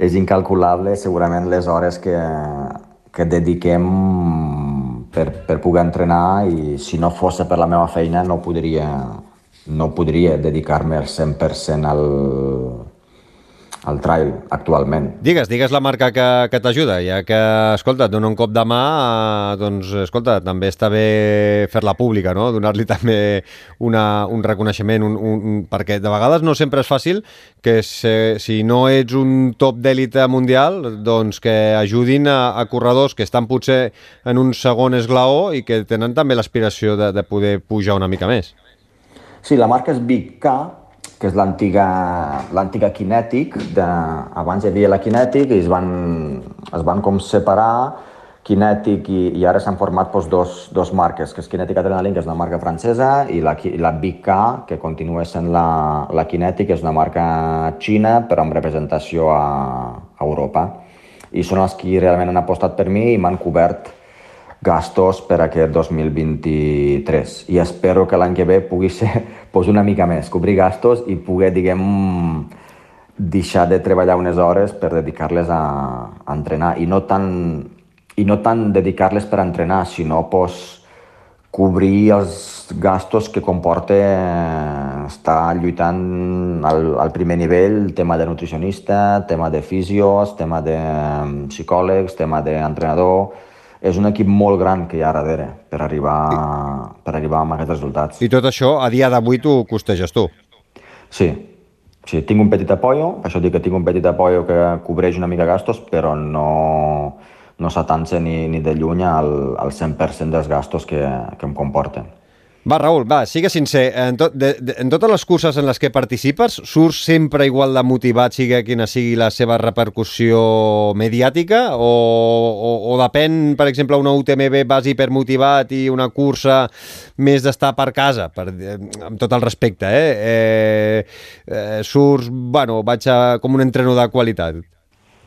és incalculable segurament les hores que, que dediquem per, per poder entrenar i si no fos per la meva feina no podria, no podria dedicar-me al 100% al, al trail actualment. Digues, digues la marca que, que t'ajuda, ja que, escolta, et dona un cop de mà, eh, doncs, escolta, també està bé fer-la pública, no? Donar-li *laughs* també una, un reconeixement, un, un, un, perquè de vegades no sempre és fàcil que se, si no ets un top d'èlite mundial, doncs que ajudin a, a corredors que estan potser en un segon esglaó i que tenen també l'aspiració de, de poder pujar una mica més. Sí, la marca és Big K, que és l'antiga Kinètic, de, abans hi havia la Kinètic i es van, es van com separar Kinètic i, i ara s'han format doncs, dos, dos marques, que és Kinètic Adrenaline, que és una marca francesa, i la, la Big K, que continua sent la, la Kinètic, que és una marca xina, però amb representació a, a Europa. I són els que realment han apostat per mi i m'han cobert gastos per aquest 2023 i espero que l'any que ve pugui *laughs* ser pues, una mica més, cobrir gastos i poder, diguem, deixar de treballar unes hores per dedicar-les a, a entrenar. I no tant, i no tant dedicar-les per entrenar, sinó pues, cobrir els gastos que comporta eh, estar lluitant al, al primer nivell, tema de nutricionista, tema de fisios, tema de mm, psicòlegs, tema d'entrenador, és un equip molt gran que hi ha darrere per arribar, per arribar a aquests resultats. I tot això, a dia d'avui, tu costeges tu? Sí, sí, tinc un petit apoyo, això dic que tinc un petit apoyo que cobreix una mica gastos, però no, no s'atança ni, ni de lluny al, al 100% dels gastos que, que em comporten. Va, Raül, va, sigue sincer. En, tot, de, de, en totes les curses en les que participes, surts sempre igual de motivat, sigui quina sigui la seva repercussió mediàtica? O, o, o depèn, per exemple, una UTMB vas hipermotivat i una cursa més d'estar per casa, per, amb tot el respecte, eh? eh, eh surts, bueno, vaig a, com un entrenador de qualitat.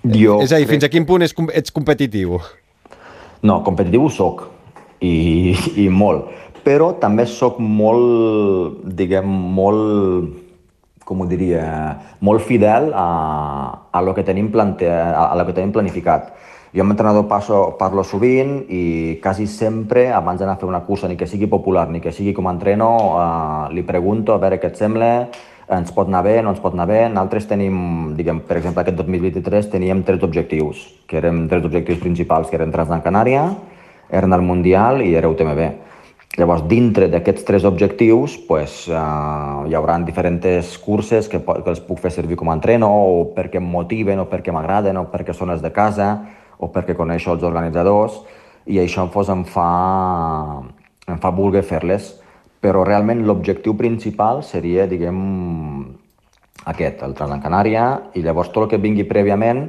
Jo és a dir, fins a quin punt ets, ets competitiu? No, competitiu soc, i, i molt però també sóc molt, diguem, molt, com ho diria, molt fidel a, a lo que tenim, plante, a, lo que tenim planificat. Jo amb l'entrenador parlo sovint i quasi sempre, abans d'anar a fer una cursa, ni que sigui popular, ni que sigui com a entreno, eh, li pregunto a veure què et sembla, ens pot anar bé, no ens pot anar bé. Nosaltres tenim, diguem, per exemple, aquest 2023 teníem tres objectius, que eren tres objectius principals, que eren Transgran Canària, eren el Mundial i era UTMB. Llavors, dintre d'aquests tres objectius, pues, eh, hi haurà diferents curses que, que els puc fer servir com a entreno, o perquè em motiven, o perquè m'agraden, o perquè són els de casa, o perquè coneixo els organitzadors, i això fos, em fa, em fa voler fer-les. Però realment l'objectiu principal seria, diguem, aquest, el Transgran Canària, i llavors tot el que vingui prèviament,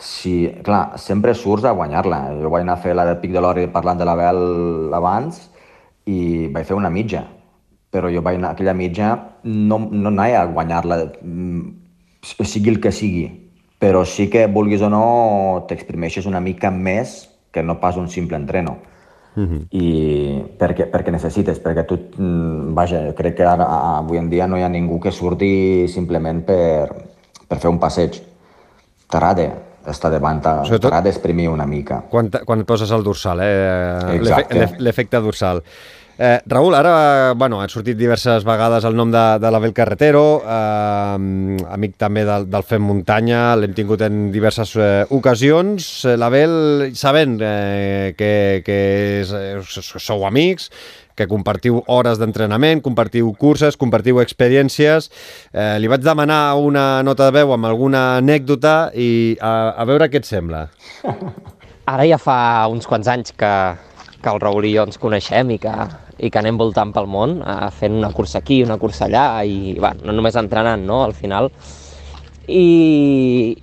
si, clar, sempre surts a guanyar-la. Jo vaig anar a fer la del Pic de l'Ori parlant de la Bel abans, i vaig fer una mitja, però jo vaig anar, aquella mitja no, no anava a guanyar-la, mm, sigui el que sigui, però sí que, vulguis o no, t'exprimeixes una mica més que no pas un simple entreno. Uh -huh. I perquè, perquè necessites, perquè tu, mm, vaja, crec que ara, avui en dia no hi ha ningú que surti simplement per, per fer un passeig. T'agrada estar davant, t'agrada exprimir una mica. Quan, quan poses al dorsal, eh? L'efecte dorsal. Eh, Raül, ara bueno, ha sortit diverses vegades el nom de, de l'Abel Carretero, eh, amic també del, del Fem Muntanya, l'hem tingut en diverses eh, ocasions. Eh, L'Abel, sabent eh, que, que és, eh, sou amics, que compartiu hores d'entrenament, compartiu curses, compartiu experiències. Eh, li vaig demanar una nota de veu amb alguna anècdota i a, a veure què et sembla. Ara ja fa uns quants anys que, que el Raül i jo ens coneixem i que, i que anem voltant pel món, eh, fent una cursa aquí, una cursa allà, i bueno, no només entrenant, no?, al final. I,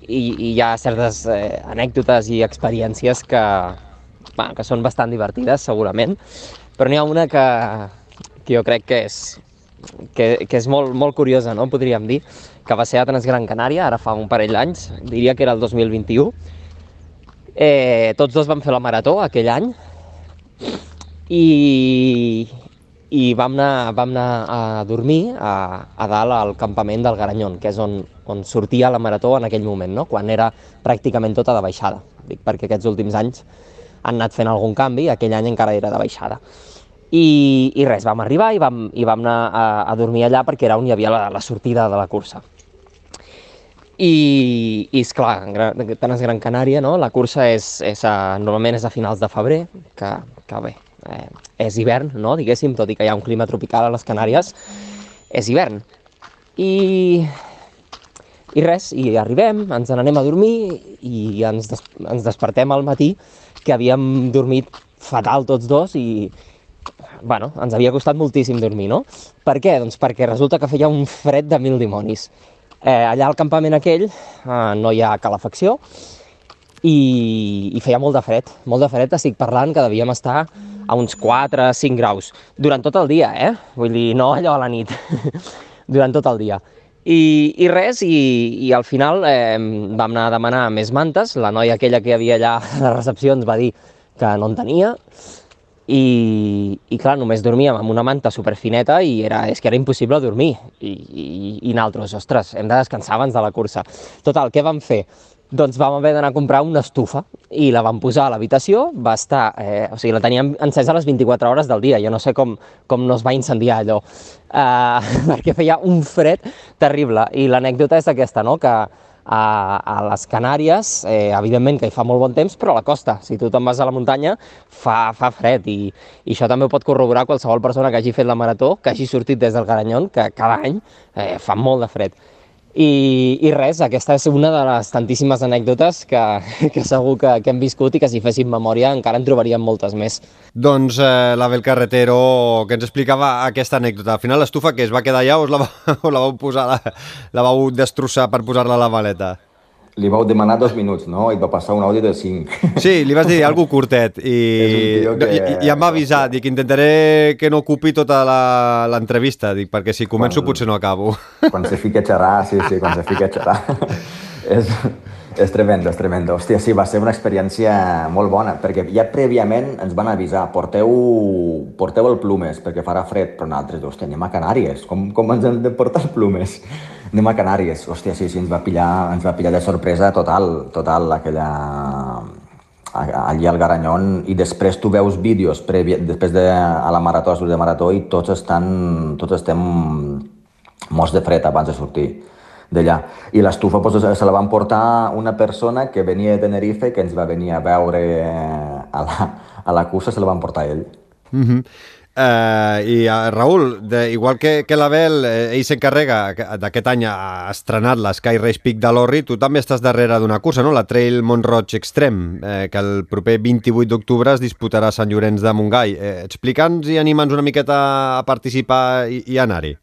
i, i hi ha certes eh, anècdotes i experiències que, bueno, que són bastant divertides, segurament, però n'hi ha una que, que jo crec que és, que, que és molt, molt curiosa, no?, podríem dir, que va ser a Transgran Canària, ara fa un parell d'anys, diria que era el 2021, Eh, tots dos vam fer la marató aquell any i, i vam, anar, vam anar a dormir a, a dalt al campament del Garanyon, que és on, on sortia la marató en aquell moment, no? quan era pràcticament tota de baixada. Dic perquè aquests últims anys han anat fent algun canvi, aquell any encara era de baixada. I, i res, vam arribar i vam, i vam anar a, a dormir allà perquè era on hi havia la, la sortida de la cursa. I, i esclar, tant és Gran Canària, no? la cursa és, és a, normalment és a finals de febrer, que, que bé, eh, és hivern, no? diguéssim, tot i que hi ha un clima tropical a les Canàries, és hivern. I, i res, i arribem, ens n'anem a dormir i ens, des, ens despertem al matí que havíem dormit fatal tots dos i bueno, ens havia costat moltíssim dormir, no? Per què? Doncs perquè resulta que feia un fred de mil dimonis. Eh, allà al campament aquell eh, no hi ha calefacció i, i feia molt de fred, molt de fred, estic parlant que devíem estar a uns 4 5 graus, durant tot el dia, eh? Vull dir, no allò a la nit, *laughs* durant tot el dia. I, i res, i, i al final eh, vam anar a demanar més mantes, la noia aquella que hi havia allà a recepció ens va dir que no en tenia, i, i clar, només dormíem amb una manta superfineta i era, és que era impossible dormir. I, i, i nosaltres, ostres, hem de descansar abans de la cursa. Total, què vam fer? Doncs vam haver d'anar a comprar una estufa i la vam posar a l'habitació, va estar, eh, o sigui, la teníem encesa les 24 hores del dia, jo no sé com, com no es va incendiar allò, eh, *laughs* perquè feia un fred terrible, i l'anècdota és aquesta, no?, que a, a les Canàries, eh, evidentment que hi fa molt bon temps, però a la costa, si tu te'n vas a la muntanya, fa, fa fred, i, i això també ho pot corroborar qualsevol persona que hagi fet la marató, que hagi sortit des del Garanyon, que cada any eh, fa molt de fred. I, I res, aquesta és una de les tantíssimes anècdotes que, *laughs* que segur que, que hem viscut i que si féssim memòria encara en trobaríem moltes més. Doncs eh, l'Abel Carretero que ens explicava aquesta anècdota. Al final l'estufa que es va quedar allà o, la, *laughs* o la vau posar, la, la vau destrossar per posar-la a la maleta? Li vau demanar dos minuts, no? I et va passar un àudio de cinc. Sí, li vas dir *laughs* alguna curtet i, que... i, i em va avisar, dic, intentaré que no ocupi tota l'entrevista, dic, perquè si començo quan, potser no acabo. *laughs* Quan se fica a xerrar, sí, sí, quan se fica a xerrar. *laughs* és, és tremendo, és tremendo. Hòstia, sí, va ser una experiència molt bona, perquè ja prèviament ens van avisar, porteu, porteu el plumes, perquè farà fred, però nosaltres, hòstia, anem a Canàries, com, com ens hem de portar el plumes? Anem a Canàries. Hòstia, sí, sí, ens va pillar, ens va pillar de sorpresa total, total, aquella allí al Garanyón i després tu veus vídeos previ, després de a la marató, a de marató i tots estan, tots estem morts de fred abans de sortir d'allà. I l'estufa pues, se la van portar una persona que venia de Tenerife que ens va venir a veure a la, a la cursa, se la van portar ell. Mm -hmm. Uh, I uh, Raül, de, igual que, que l'Abel, eh, ell s'encarrega d'aquest any ha estrenat l'Sky Race Peak de l'Orri, tu també estàs darrere d'una cursa, no? la Trail Montroig Extrem, eh, que el proper 28 d'octubre es disputarà a Sant Llorenç de Montgai. Eh, Explica'ns i anima'ns una miqueta a participar i, i anar-hi.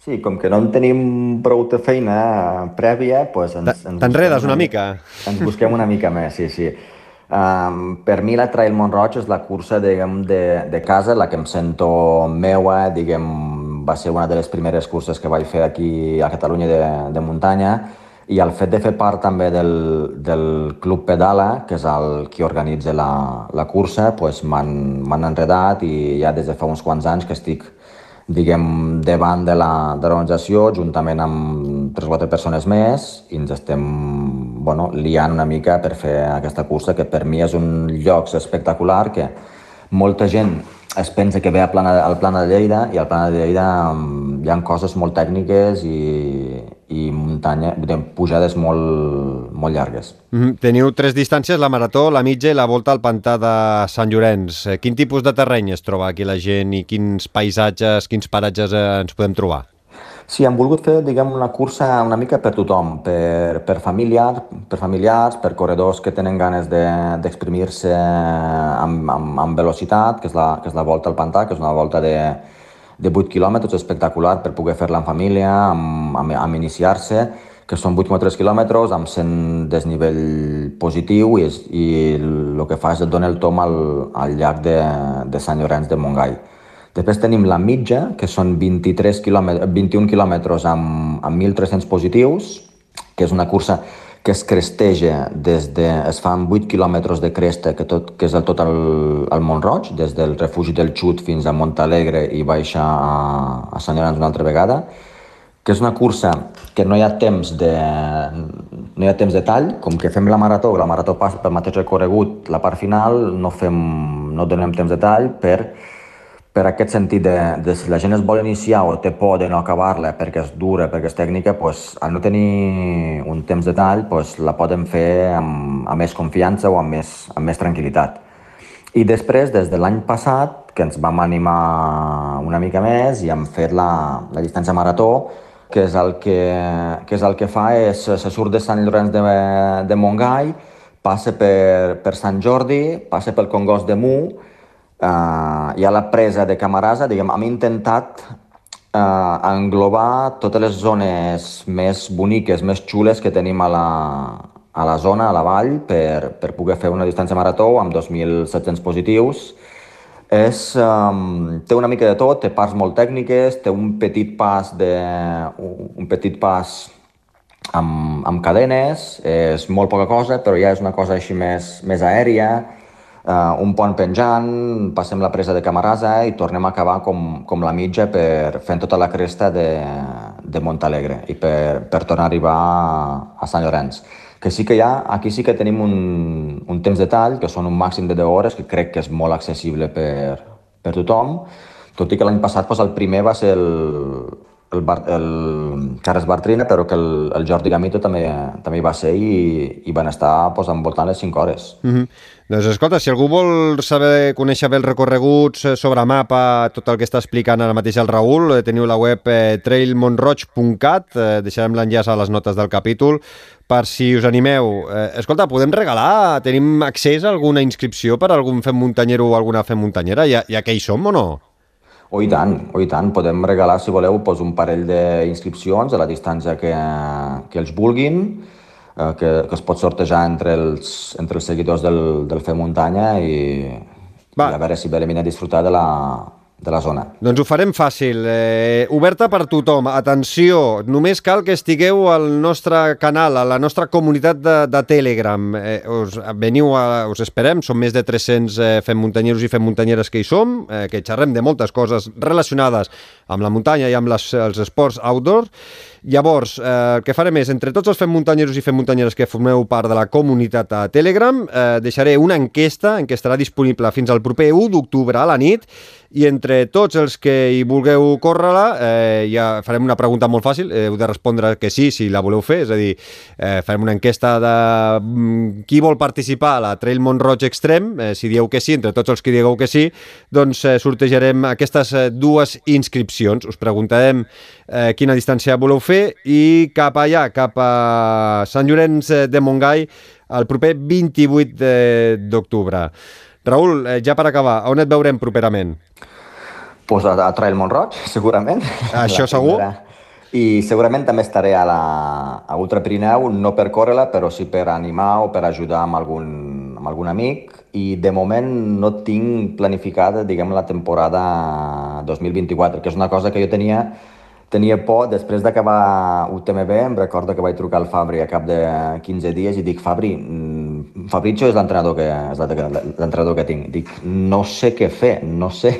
Sí, com que no en tenim prou de feina prèvia, doncs ens... T'enredes una mica. Ens busquem una mica més, sí, sí. Um, per mi la Trail Montroig és la cursa diguem, de, de casa, la que em sento meua, diguem, va ser una de les primeres curses que vaig fer aquí a Catalunya de, de muntanya. I el fet de fer part també del, del Club Pedala, que és el qui organitza la, la cursa, pues m'han enredat i ja des de fa uns quants anys que estic diguem, davant de l'organització, juntament amb tres o quatre persones més, i ens estem bueno, liant una mica per fer aquesta cursa, que per mi és un lloc espectacular, que molta gent es pensa que ve al Plana, al Plana de Lleida i al Plana de Lleida um, hi ha coses molt tècniques i, i muntanya, pujades molt, molt llargues. Mm -hmm. Teniu tres distàncies, la marató, la mitja i la volta al pantà de Sant Llorenç. Eh, quin tipus de terreny es troba aquí la gent i quins paisatges, quins paratges eh, ens podem trobar? Sí, hem volgut fer diguem, una cursa una mica per tothom, per, per, familiar, per familiars, per corredors que tenen ganes d'exprimir-se de, amb, amb, amb velocitat, que és, la, que és la volta al pantà, que és una volta de, de 8 quilòmetres espectacular per poder fer-la en família, amb, amb, amb iniciar-se, que són 8,3 quilòmetres, amb 100 desnivell positiu i, és, i el que fa és et dona el tom al, al llac de, de Sant Llorenç de Montgai. Després tenim la mitja, que són 23 quilòmetres, 21 quilòmetres amb, amb 1.300 positius, que és una cursa que es cresteja des de... es fan 8 quilòmetres de cresta, que, tot, que és el, tot el, el Montroig, des del refugi del Xut fins a Montalegre i baixar a, a Sant Llorenç una altra vegada, que és una cursa que no hi ha temps de, no hi ha temps de tall, com que fem la marató, la marató passa pel mateix recorregut, la part final no, fem, no donem temps de tall per per aquest sentit de, de si la gent es vol iniciar o té por de no acabar-la perquè és dura, perquè és tècnica, pues, al no tenir un temps de tall pues, la poden fer amb, amb més confiança o amb més, amb més tranquil·litat. I després, des de l'any passat, que ens vam animar una mica més i hem fet la, la distància marató, que és el que, que, és el que fa és, se surt de Sant Llorenç de, de Montgai, passa per, per Sant Jordi, passa pel Congost de Mu, Uh, hi ha la presa de Camarasa, diguem, hem intentat uh, englobar totes les zones més boniques, més xules que tenim a la, a la zona, a la vall, per, per poder fer una distància marató amb 2.700 positius. És, um, té una mica de tot, té parts molt tècniques, té un petit pas, de, un petit pas amb, amb cadenes, és molt poca cosa, però ja és una cosa així més, més aèria, uh, un pont penjant, passem la presa de Camarasa i tornem a acabar com, com la mitja per fent tota la cresta de, de Montalegre i per, per tornar a arribar a, Sant Llorenç. Que sí que hi ha, aquí sí que tenim un, un temps de tall, que són un màxim de 10 hores, que crec que és molt accessible per, per tothom, tot i que l'any passat doncs, el primer va ser el, el, Bar, el Carles Bartrina, però que el, el Jordi Gamito també, també hi va ser i, i van estar pues, envoltant les 5 hores. Mm -hmm. Doncs escolta, si algú vol saber, conèixer bé els recorreguts eh, sobre mapa, tot el que està explicant ara mateix el Raül, eh, teniu la web eh, trailmonroig.cat, eh, deixarem l'enllaç a les notes del capítol, per si us animeu. Eh, escolta, podem regalar? Tenim accés a alguna inscripció per a algun fem muntanyero o alguna fem muntanyera? Ja, ja que hi som o no? O oh, i tant, o oh, i tant. Podem regalar, si voleu, doncs, un parell d'inscripcions a la distància que, que els vulguin, eh, que, que es pot sortejar entre els, entre els seguidors del, del Fer Muntanya i, i a veure si venim a disfrutar de la, de la zona. Doncs ho farem fàcil. Eh, oberta per tothom. Atenció, només cal que estigueu al nostre canal, a la nostra comunitat de, de Telegram. Eh, us, veniu a, us esperem, som més de 300 eh, fem muntanyeros i fem muntanyeres que hi som, eh, que xerrem de moltes coses relacionades amb la muntanya i amb les, els esports outdoor. Llavors, eh, el que farem és, entre tots els fem muntanyeros i fem muntanyeres que formeu part de la comunitat a Telegram, eh, deixaré una enquesta en què estarà disponible fins al proper 1 d'octubre a la nit i entre tots els que hi vulgueu córrer-la, eh, ja farem una pregunta molt fàcil, eh, heu de respondre que sí, si la voleu fer, és a dir, eh, farem una enquesta de mm, qui vol participar a la Trail Montroig Extrem, eh, si dieu que sí, entre tots els que digueu que sí, doncs eh, sortejarem aquestes eh, dues inscripcions. Us preguntarem eh, quina distància voleu fer i cap allà, cap a Sant Llorenç de Montgai, el proper 28 d'octubre. Raül, eh, ja per acabar, on et veurem properament? Pues a, a Trail Montroig, *laughs* segurament. Això segur? I segurament també estaré a, la, a Ultra Pirineu, no per córrer-la, però sí per animar o per ajudar amb algun, amb algun amic. I de moment no tinc planificada, diguem, la temporada 2024, que és una cosa que jo tenia tenia por, després d'acabar UTMB, em recordo que vaig trucar al Fabri a cap de 15 dies i dic, Fabri, mm, Fabrizio és l'entrenador que, és l'entrenador que tinc. Dic, no sé què fer, no sé,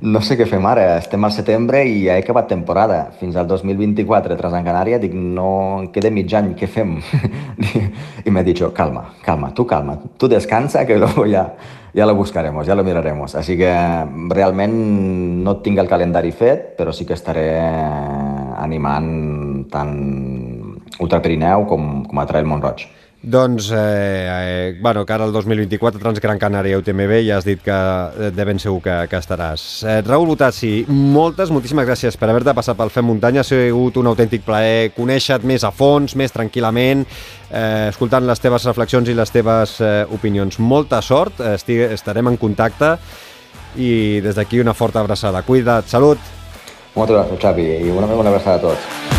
no sé què fem ara. Estem al setembre i ja he acabat temporada. Fins al 2024 a Canària, dic, no, queda mig any, què fem? *laughs* I m'ha dit, calma, calma, tu calma, tu descansa que *laughs* ja, ya lo buscaremos, ya lo miraremos. Así que realment no tinc el calendari fet, però sí que estaré animant tant Ultra Pirineu com, com a Trail Montroig. Doncs, eh, eh, bueno, cara al 2024, Transgran Canària UTMB, ja has dit que eh, de ben segur que, que estaràs. Eh, Raül Botassi, moltes, moltíssimes gràcies per haver-te passat pel Fem Muntanya. Ha sigut un autèntic plaer conèixer-te més a fons, més tranquil·lament, eh, escoltant les teves reflexions i les teves eh, opinions. Molta sort, estig, estarem en contacte i des d'aquí una forta abraçada. Cuida't, salut! Moltes gràcies, Xavi, i una, una abraçada a tots.